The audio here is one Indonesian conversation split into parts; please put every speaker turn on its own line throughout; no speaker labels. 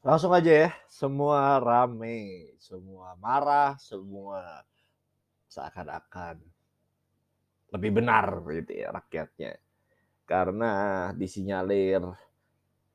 Langsung aja ya, semua rame, semua marah, semua seakan-akan lebih benar gitu ya rakyatnya. Karena disinyalir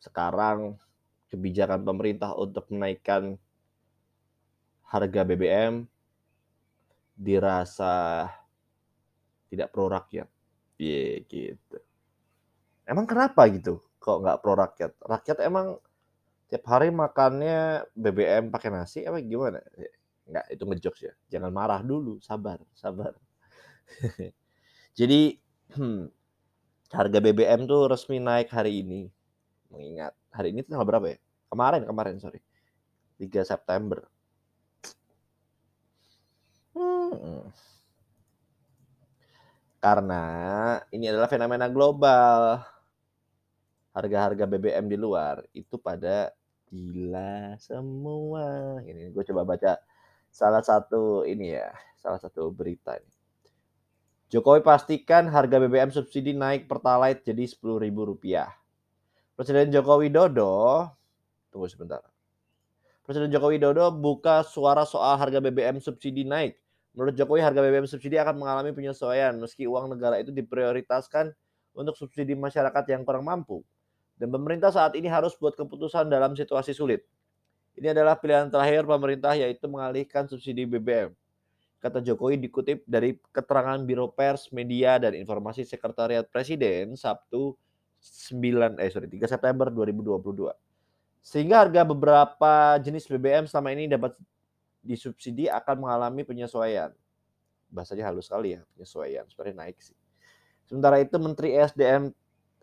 sekarang kebijakan pemerintah untuk menaikkan harga BBM dirasa tidak pro rakyat. Iya gitu. Emang kenapa gitu? Kok nggak pro rakyat? Rakyat emang tiap hari makannya BBM pakai nasi apa gimana? Nggak, itu ngejokes ya. Jangan marah dulu, sabar, sabar. Jadi hmm, harga BBM tuh resmi naik hari ini. Mengingat hari ini tanggal berapa ya? Kemarin, kemarin sorry. 3 September. Hmm. Karena ini adalah fenomena global. Harga-harga BBM di luar itu pada gila semua. Ini gue coba baca salah satu ini ya, salah satu berita ini. Jokowi pastikan harga BBM subsidi naik pertalite jadi Rp10.000. Presiden Joko Widodo, tunggu sebentar. Presiden Joko Widodo buka suara soal harga BBM subsidi naik. Menurut Jokowi, harga BBM subsidi akan mengalami penyesuaian meski uang negara itu diprioritaskan untuk subsidi masyarakat yang kurang mampu. Dan pemerintah saat ini harus buat keputusan dalam situasi sulit. Ini adalah pilihan terakhir pemerintah yaitu mengalihkan subsidi BBM. Kata Jokowi dikutip dari keterangan Biro Pers, Media, dan Informasi Sekretariat Presiden Sabtu 9 eh sorry 3 September 2022. Sehingga harga beberapa jenis BBM selama ini dapat disubsidi akan mengalami penyesuaian. Bahasanya halus sekali ya, penyesuaian. Sebenarnya naik sih. Sementara itu Menteri SDM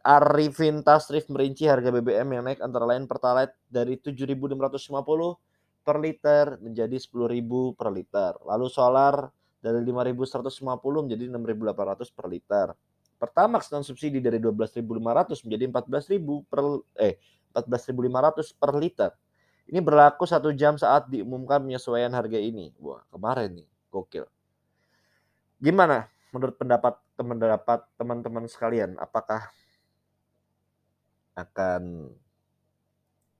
Arifin Tasrif merinci harga BBM yang naik antara lain Pertalite dari 7.650 per liter menjadi 10.000 per liter. Lalu solar dari 5.150 menjadi 6.800 per liter. Pertamax non subsidi dari 12.500 menjadi 14.000 per eh 14.500 per liter. Ini berlaku satu jam saat diumumkan penyesuaian harga ini. Wah, kemarin nih, gokil. Gimana menurut pendapat teman-teman sekalian? Apakah akan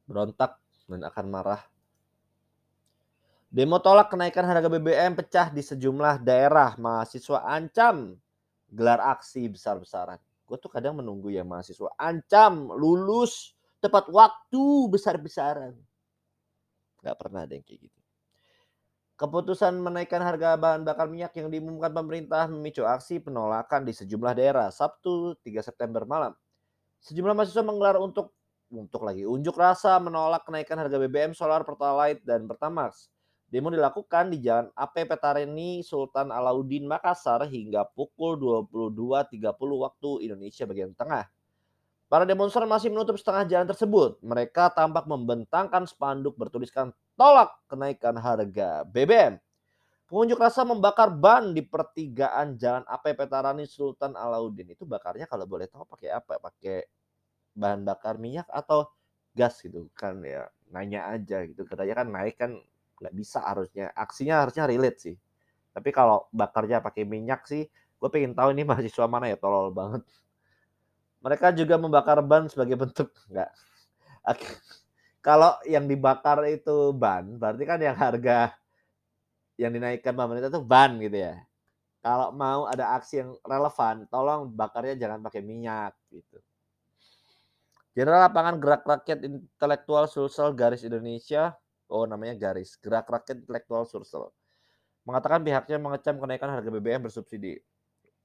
berontak dan akan marah? Demo tolak kenaikan harga BBM pecah di sejumlah daerah. Mahasiswa ancam gelar aksi besar-besaran. Gue tuh kadang menunggu ya mahasiswa ancam lulus tepat waktu besar-besaran. Gak pernah ada yang kayak gitu. Keputusan menaikkan harga bahan bakar minyak yang diumumkan pemerintah memicu aksi penolakan di sejumlah daerah Sabtu 3 September malam. Sejumlah mahasiswa menggelar untuk untuk lagi unjuk rasa menolak kenaikan harga BBM, solar, Pertalite, dan Pertamax. Demo dilakukan di Jalan AP Petareni Sultan Alauddin Makassar hingga pukul 22.30 waktu Indonesia bagian tengah. Para demonstran masih menutup setengah jalan tersebut. Mereka tampak membentangkan spanduk bertuliskan tolak kenaikan harga BBM. Pengunjuk rasa membakar ban di pertigaan Jalan AP Petarani Sultan Alauddin. Itu bakarnya kalau boleh tahu pakai apa? Pakai bahan bakar minyak atau gas gitu kan ya. Nanya aja gitu. Katanya kan naik kan nggak bisa harusnya. Aksinya harusnya relate sih. Tapi kalau bakarnya pakai minyak sih, gue pengen tahu ini mahasiswa mana ya tolol banget. Mereka juga membakar ban sebagai bentuk enggak. Kalau yang dibakar itu ban, berarti kan yang harga yang dinaikkan pemerintah itu ban gitu ya. Kalau mau ada aksi yang relevan, tolong bakarnya jangan pakai minyak gitu. General Lapangan Gerak Rakyat Intelektual Sulsel Garis Indonesia, oh namanya Garis, Gerak Rakyat Intelektual Sulsel, mengatakan pihaknya mengecam kenaikan harga BBM bersubsidi.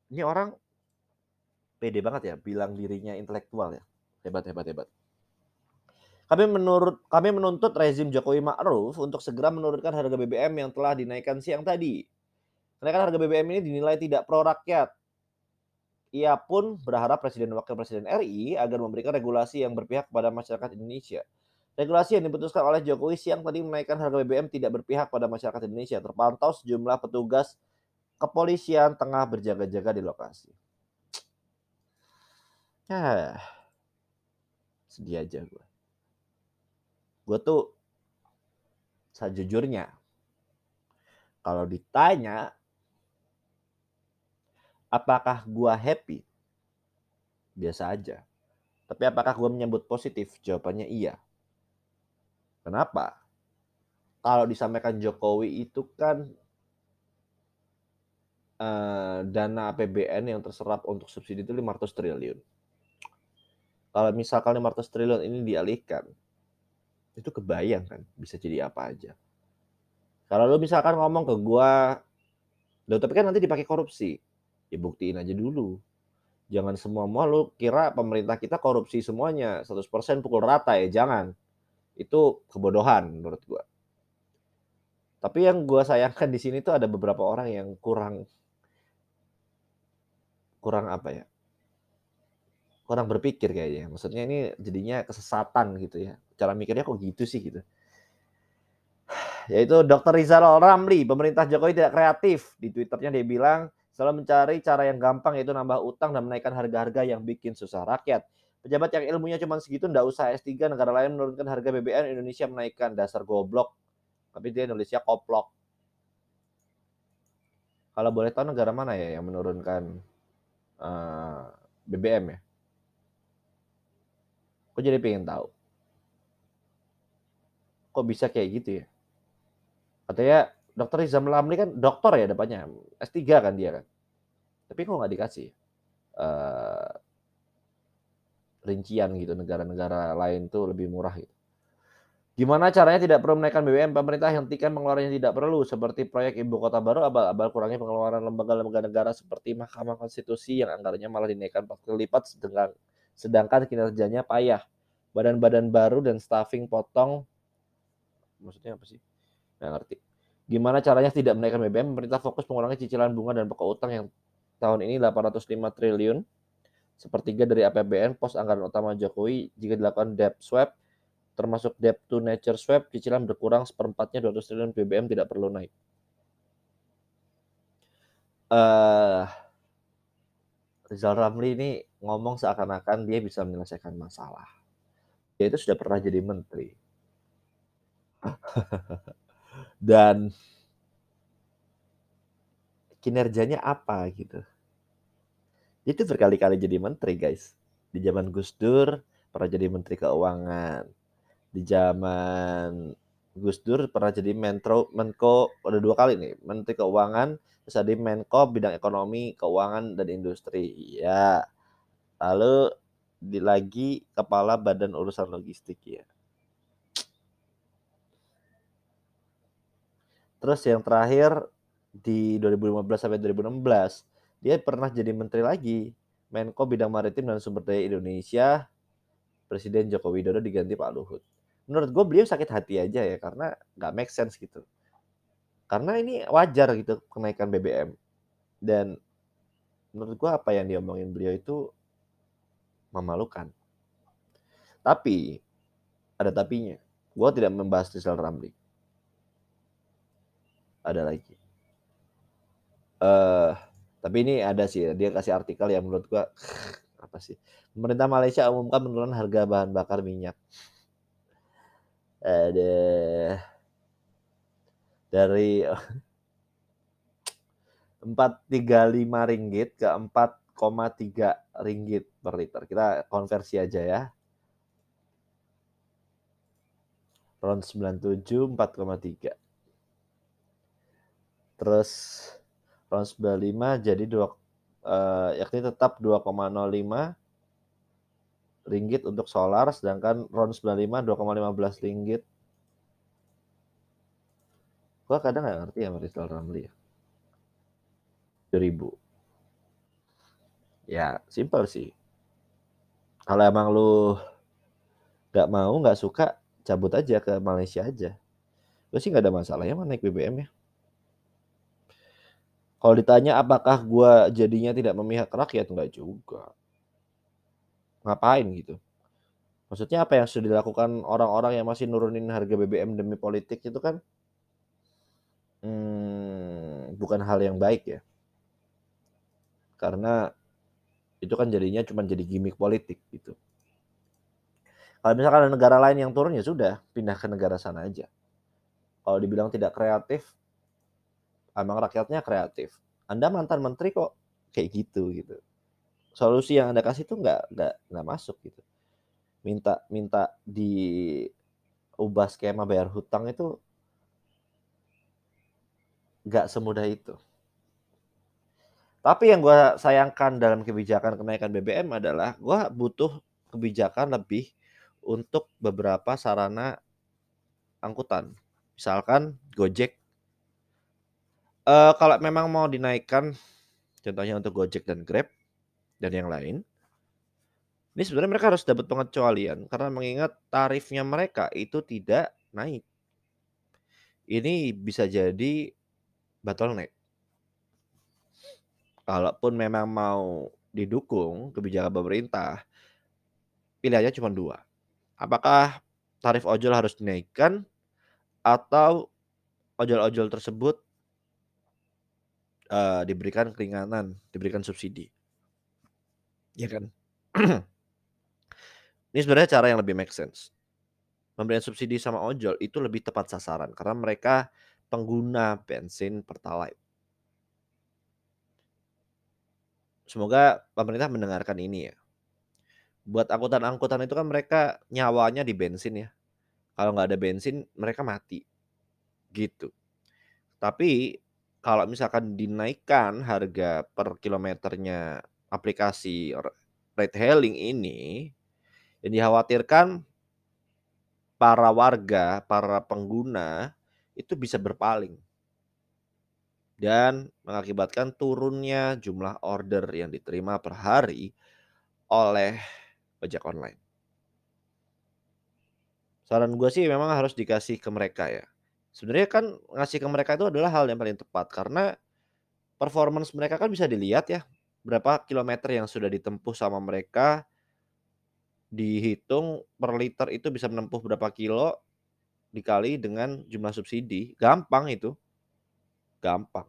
Ini orang pede banget ya bilang dirinya intelektual ya. Hebat hebat hebat. Kami menurut kami menuntut rezim Jokowi Ma'ruf untuk segera menurunkan harga BBM yang telah dinaikkan siang tadi. Kenaikan harga BBM ini dinilai tidak pro rakyat. Ia pun berharap Presiden Wakil Presiden RI agar memberikan regulasi yang berpihak kepada masyarakat Indonesia. Regulasi yang diputuskan oleh Jokowi siang tadi menaikkan harga BBM tidak berpihak pada masyarakat Indonesia. Terpantau sejumlah petugas kepolisian tengah berjaga-jaga di lokasi. Ya, sedih aja gue. Gue tuh sejujurnya kalau ditanya apakah gue happy? Biasa aja. Tapi apakah gue menyambut positif? Jawabannya iya. Kenapa? Kalau disampaikan Jokowi itu kan uh, dana APBN yang terserap untuk subsidi itu 500 triliun. Kalau misalkan 500 triliun ini dialihkan, itu kebayang kan bisa jadi apa aja. Kalau lu misalkan ngomong ke gua, loh tapi kan nanti dipakai korupsi. Ya buktiin aja dulu. Jangan semua mau lu kira pemerintah kita korupsi semuanya 100% pukul rata ya, jangan. Itu kebodohan menurut gua. Tapi yang gua sayangkan di sini tuh ada beberapa orang yang kurang kurang apa ya? Kurang berpikir kayaknya. Maksudnya ini jadinya kesesatan gitu ya. Cara mikirnya kok gitu sih gitu. Yaitu Dr. Rizal Ramli, pemerintah Jokowi tidak kreatif. Di Twitternya dia bilang, selalu mencari cara yang gampang yaitu nambah utang dan menaikkan harga-harga yang bikin susah rakyat. Pejabat yang ilmunya cuma segitu ndak usah S3 negara lain menurunkan harga BBM Indonesia menaikkan dasar goblok. Tapi dia Indonesia koplok. Kalau boleh tahu negara mana ya yang menurunkan uh, eh, BBM ya? Kok jadi pengen tahu. Kok bisa kayak gitu ya? Katanya dokter Rizam Lamli kan dokter ya depannya, S3 kan dia kan. Tapi kok nggak dikasih uh, rincian gitu negara-negara lain tuh lebih murah gitu. Gimana caranya tidak perlu menaikkan BBM? Pemerintah hentikan pengeluaran yang tidak perlu seperti proyek ibu kota baru abal-abal kurangi pengeluaran lembaga-lembaga negara seperti Mahkamah Konstitusi yang anggarannya malah dinaikkan 4 kali lipat sedangkan sedangkan kinerjanya payah. Badan-badan baru dan staffing potong maksudnya apa sih? Nggak ngerti. Gimana caranya tidak menaikkan BBM? Pemerintah fokus mengurangi cicilan bunga dan pokok utang yang tahun ini 805 triliun, sepertiga dari APBN, pos anggaran utama Jokowi. Jika dilakukan debt swap, termasuk debt to nature swap, cicilan berkurang seperempatnya 200 triliun BBM tidak perlu naik. Uh, Rizal Ramli ini ngomong seakan-akan dia bisa menyelesaikan masalah. Dia itu sudah pernah jadi menteri. dan kinerjanya apa gitu. Itu berkali-kali jadi menteri guys. Di zaman Gus Dur pernah jadi menteri keuangan. Di zaman Gus Dur pernah jadi Mentro Menko ada dua kali nih, Menteri Keuangan, ada Menko bidang ekonomi, keuangan dan industri. Ya. Lalu di lagi kepala Badan Urusan Logistik ya. Terus yang terakhir di 2015 sampai 2016 dia pernah jadi menteri lagi Menko Bidang Maritim dan Sumber Daya Indonesia Presiden Joko Widodo diganti Pak Luhut. Menurut gue beliau sakit hati aja ya karena nggak make sense gitu. Karena ini wajar gitu kenaikan BBM dan menurut gue apa yang diomongin beliau itu memalukan. Tapi ada tapinya. Gue tidak membahas Rizal Ramli ada lagi. Uh, tapi ini ada sih, dia kasih artikel yang menurut gua apa sih? Pemerintah Malaysia umumkan penurunan harga bahan bakar minyak. Ada dari 435 ringgit ke 4,3 ringgit per liter. Kita konversi aja ya. Ron 97 4,3 terus RON 95 jadi dua uh, yakni tetap 2,05 ringgit untuk solar sedangkan RON 95 2,15 ringgit gua kadang nggak ngerti ya Marisol Ramli ya. 2000 ya simpel sih. Kalau emang lu nggak mau nggak suka cabut aja ke Malaysia aja. Gue sih nggak ada masalah ya naik BBM ya. Kalau ditanya apakah gue jadinya tidak memihak rakyat, enggak juga. Ngapain gitu? Maksudnya apa yang sudah dilakukan orang-orang yang masih nurunin harga BBM demi politik itu kan hmm, bukan hal yang baik ya. Karena itu kan jadinya cuma jadi gimmick politik gitu. Kalau misalkan ada negara lain yang turun ya sudah, pindah ke negara sana aja. Kalau dibilang tidak kreatif, emang rakyatnya kreatif. Anda mantan menteri kok kayak gitu gitu. Solusi yang Anda kasih tuh nggak nggak nggak masuk gitu. minta minta diubah skema bayar hutang itu nggak semudah itu. Tapi yang gue sayangkan dalam kebijakan kenaikan BBM adalah gue butuh kebijakan lebih untuk beberapa sarana angkutan. Misalkan Gojek. Uh, kalau memang mau dinaikkan, contohnya untuk Gojek dan Grab dan yang lain, ini sebenarnya mereka harus dapat pengecualian karena mengingat tarifnya mereka itu tidak naik. Ini bisa jadi bottleneck. Kalaupun memang mau didukung kebijakan pemerintah, pilihannya cuma dua. Apakah tarif ojol harus dinaikkan atau ojol-ojol tersebut uh, diberikan keringanan, diberikan subsidi. Ya kan? Ini sebenarnya cara yang lebih make sense. Pemberian subsidi sama ojol itu lebih tepat sasaran karena mereka pengguna bensin Pertalite. Semoga pemerintah mendengarkan ini ya. Buat angkutan-angkutan itu kan mereka nyawanya di bensin ya. Kalau nggak ada bensin, mereka mati. Gitu. Tapi kalau misalkan dinaikkan harga per kilometernya aplikasi ride hailing ini, yang dikhawatirkan para warga, para pengguna itu bisa berpaling dan mengakibatkan turunnya jumlah order yang diterima per hari oleh ojek online. Saran gue sih memang harus dikasih ke mereka ya. Sebenarnya kan ngasih ke mereka itu adalah hal yang paling tepat karena performance mereka kan bisa dilihat ya. Berapa kilometer yang sudah ditempuh sama mereka dihitung per liter itu bisa menempuh berapa kilo dikali dengan jumlah subsidi. Gampang itu. Gampang.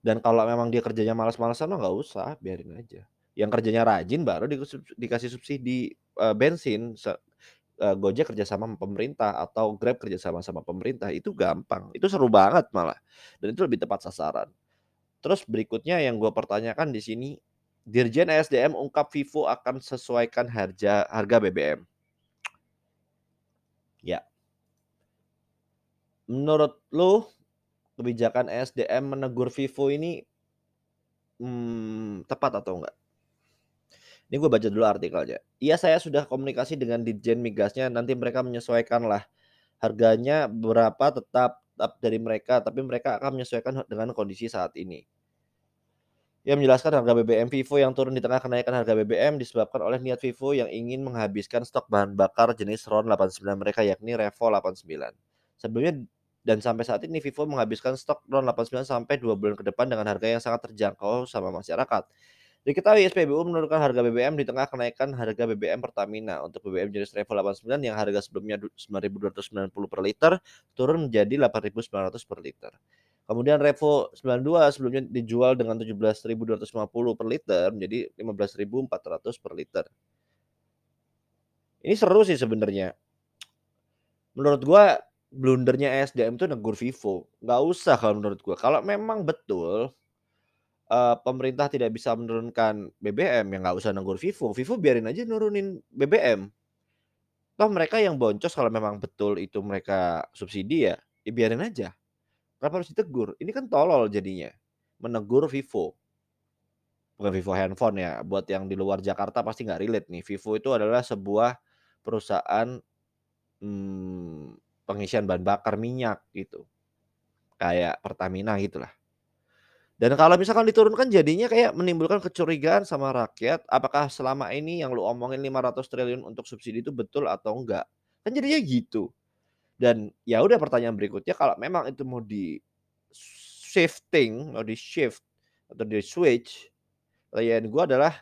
Dan kalau memang dia kerjanya malas-malasan nggak usah, biarin aja. Yang kerjanya rajin baru dikasih subsidi uh, bensin uh, Gojek kerjasama sama pemerintah atau Grab kerjasama sama pemerintah itu gampang, itu seru banget malah dan itu lebih tepat sasaran. Terus berikutnya yang gue pertanyakan di sini, Dirjen ESDM ungkap Vivo akan sesuaikan harga harga BBM. Ya. Menurut lu kebijakan ESDM menegur Vivo ini hmm, tepat atau enggak? Ini gue baca dulu artikelnya. Iya saya sudah komunikasi dengan Ditjen Migasnya, nanti mereka menyesuaikan lah harganya berapa tetap, tetap dari mereka, tapi mereka akan menyesuaikan dengan kondisi saat ini. Ia menjelaskan harga BBM Vivo yang turun di tengah kenaikan harga BBM disebabkan oleh niat Vivo yang ingin menghabiskan stok bahan bakar jenis RON 89 mereka yakni Revo 89. Sebelumnya dan sampai saat ini Vivo menghabiskan stok RON 89 sampai 2 bulan ke depan dengan harga yang sangat terjangkau sama masyarakat. Diketahui SPBU menurunkan harga BBM di tengah kenaikan harga BBM Pertamina. Untuk BBM jenis Revo 89 yang harga sebelumnya 9.290 per liter turun menjadi 8.900 per liter. Kemudian Revo 92 sebelumnya dijual dengan 17.250 per liter menjadi 15.400 per liter. Ini seru sih sebenarnya. Menurut gua blundernya SDM itu negur Vivo. Nggak usah kalau menurut gua. Kalau memang betul uh, pemerintah tidak bisa menurunkan BBM, ya nggak usah negur Vivo. Vivo biarin aja nurunin BBM. Toh mereka yang boncos kalau memang betul itu mereka subsidi ya, ya biarin aja. Kenapa harus ditegur? Ini kan tolol jadinya. Menegur Vivo. Bukan Vivo handphone ya. Buat yang di luar Jakarta pasti nggak relate nih. Vivo itu adalah sebuah perusahaan hmm, pengisian bahan bakar minyak gitu. Kayak Pertamina gitulah. Dan kalau misalkan diturunkan jadinya kayak menimbulkan kecurigaan sama rakyat, apakah selama ini yang lu omongin 500 triliun untuk subsidi itu betul atau enggak? Kan jadinya gitu. Dan ya udah pertanyaan berikutnya kalau memang itu mau di shifting, mau di shift atau di switch, pertanyaan gue adalah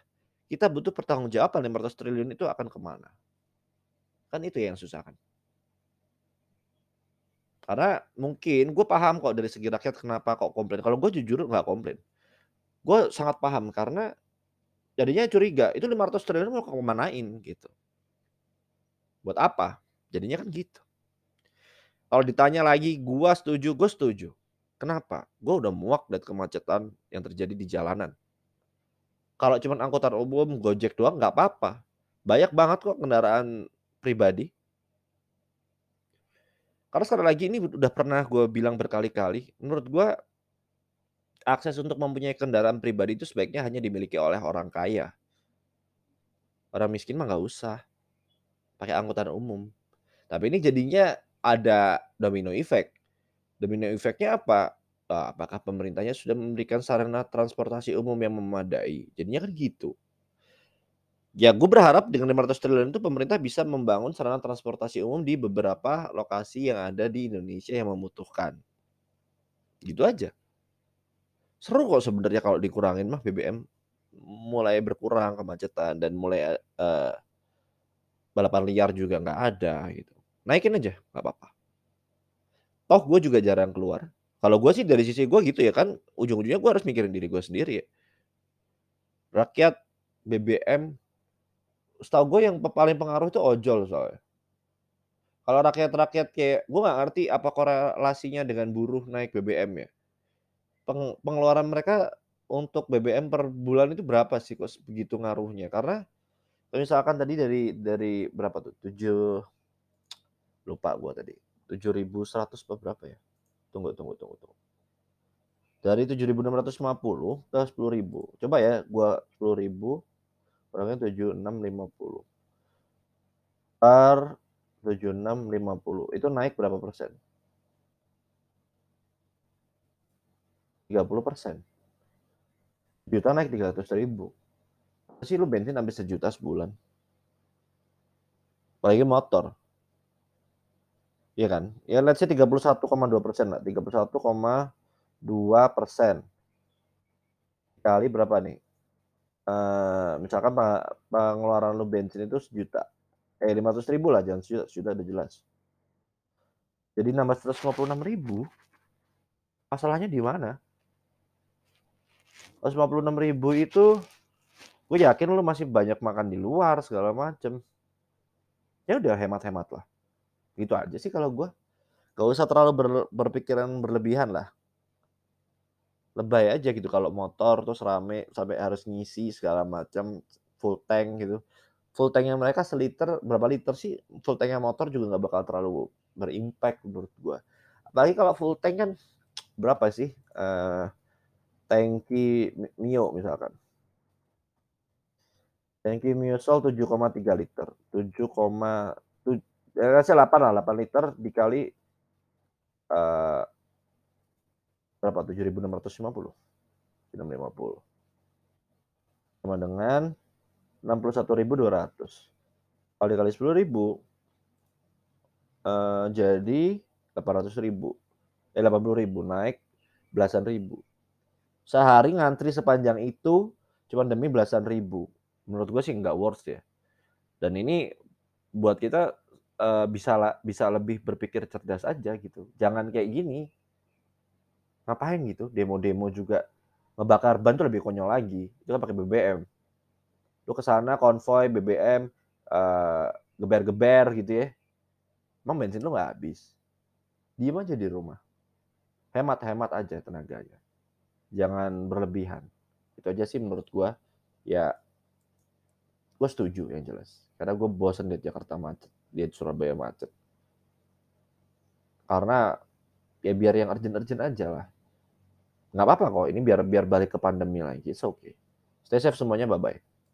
kita butuh pertanggungjawaban 500 triliun itu akan ke mana? Kan itu yang susah kan. Karena mungkin gue paham kok dari segi rakyat kenapa kok komplain. Kalau gue jujur nggak komplain. Gue sangat paham karena jadinya curiga itu 500 triliun mau kemanain gitu. Buat apa? Jadinya kan gitu. Kalau ditanya lagi, gue setuju, gue setuju. Kenapa? Gue udah muak dari kemacetan yang terjadi di jalanan. Kalau cuma angkutan umum, Gojek doang nggak apa-apa. Banyak banget kok kendaraan pribadi. Karena sekali lagi ini udah pernah gue bilang berkali-kali, menurut gue akses untuk mempunyai kendaraan pribadi itu sebaiknya hanya dimiliki oleh orang kaya. Orang miskin mah nggak usah pakai angkutan umum. Tapi ini jadinya ada domino effect. Domino effect-nya apa? Apakah pemerintahnya sudah memberikan sarana transportasi umum yang memadai? Jadinya kan gitu. Ya gue berharap dengan 500 triliun itu pemerintah bisa membangun sarana transportasi umum di beberapa lokasi yang ada di Indonesia yang membutuhkan. Gitu aja. Seru kok sebenarnya kalau dikurangin mah BBM. Mulai berkurang kemacetan dan mulai, eee balapan liar juga nggak ada gitu. Naikin aja, nggak apa-apa. Toh gue juga jarang keluar. Kalau gue sih dari sisi gue gitu ya kan, ujung-ujungnya gue harus mikirin diri gue sendiri ya. Rakyat BBM, setahu gue yang paling pengaruh itu ojol soalnya. Kalau rakyat-rakyat kayak gue nggak ngerti apa korelasinya dengan buruh naik BBM ya. Peng pengeluaran mereka untuk BBM per bulan itu berapa sih kok begitu ngaruhnya? Karena misalkan tadi dari dari berapa tuh, 7 lupa gua tadi, 7.100 apa berapa ya? Tunggu tunggu tunggu tunggu. Dari 7.650 ke 10.000. Coba ya gua 10.000 kurangin 7650. Per 7650 itu naik berapa persen? 30%. Juta naik 300.000. Masa sih lu bensin sampai sejuta sebulan? Apalagi motor. Iya kan? Ya let's say 31,2% lah, 31,2%. Kali berapa nih? Eee, misalkan pe pengeluaran lu bensin itu sejuta, eh 500.000 lah jangan sejuta, sejuta udah jelas. Jadi nambah 156.000. Masalahnya di mana? 156.000 itu gue yakin lu masih banyak makan di luar segala macem. Ya udah hemat-hemat lah. Gitu aja sih kalau gue. Gak usah terlalu ber berpikiran berlebihan lah. Lebay aja gitu kalau motor terus rame sampai harus ngisi segala macam, full tank gitu. Full tank-nya mereka seliter berapa liter sih? Full tank-nya motor juga nggak bakal terlalu berimpact menurut gue. Apalagi kalau full tank kan berapa sih, eee, tangki Mio misalkan. Tangki Mio Sol 7,3 liter, 7 koma tuj ya let's say 8 lah, 8 liter dikali eee berapa? 7.650. 650. Sama dengan 61.200. Kalau dikali 10.000 eee, jadi 800.000. Eh 80.000 naik belasan ribu. Sehari ngantri sepanjang itu cuman demi belasan ribu. Menurut gue sih nggak worth ya. Dan ini buat kita, eee, bisa bisa lebih berpikir cerdas aja gitu. Jangan kayak gini. Ngapain gitu, demo-demo juga ngebakar ban tuh lebih konyol lagi, itu kan pakai BBM. Lu ke sana konvoi BBM, eee, geber-geber gitu ya. Emang bensin lu nggak habis. Diem aja di rumah. Hemat-hemat aja tenaganya. Jangan berlebihan. Itu aja sih menurut gua. Ya gue setuju yang jelas. Karena gue bosen lihat Jakarta macet, lihat Surabaya macet. Karena ya biar yang urgent-urgent aja lah. Nggak apa-apa kok, ini biar biar balik ke pandemi lagi, it's okay. Stay safe semuanya, bye-bye.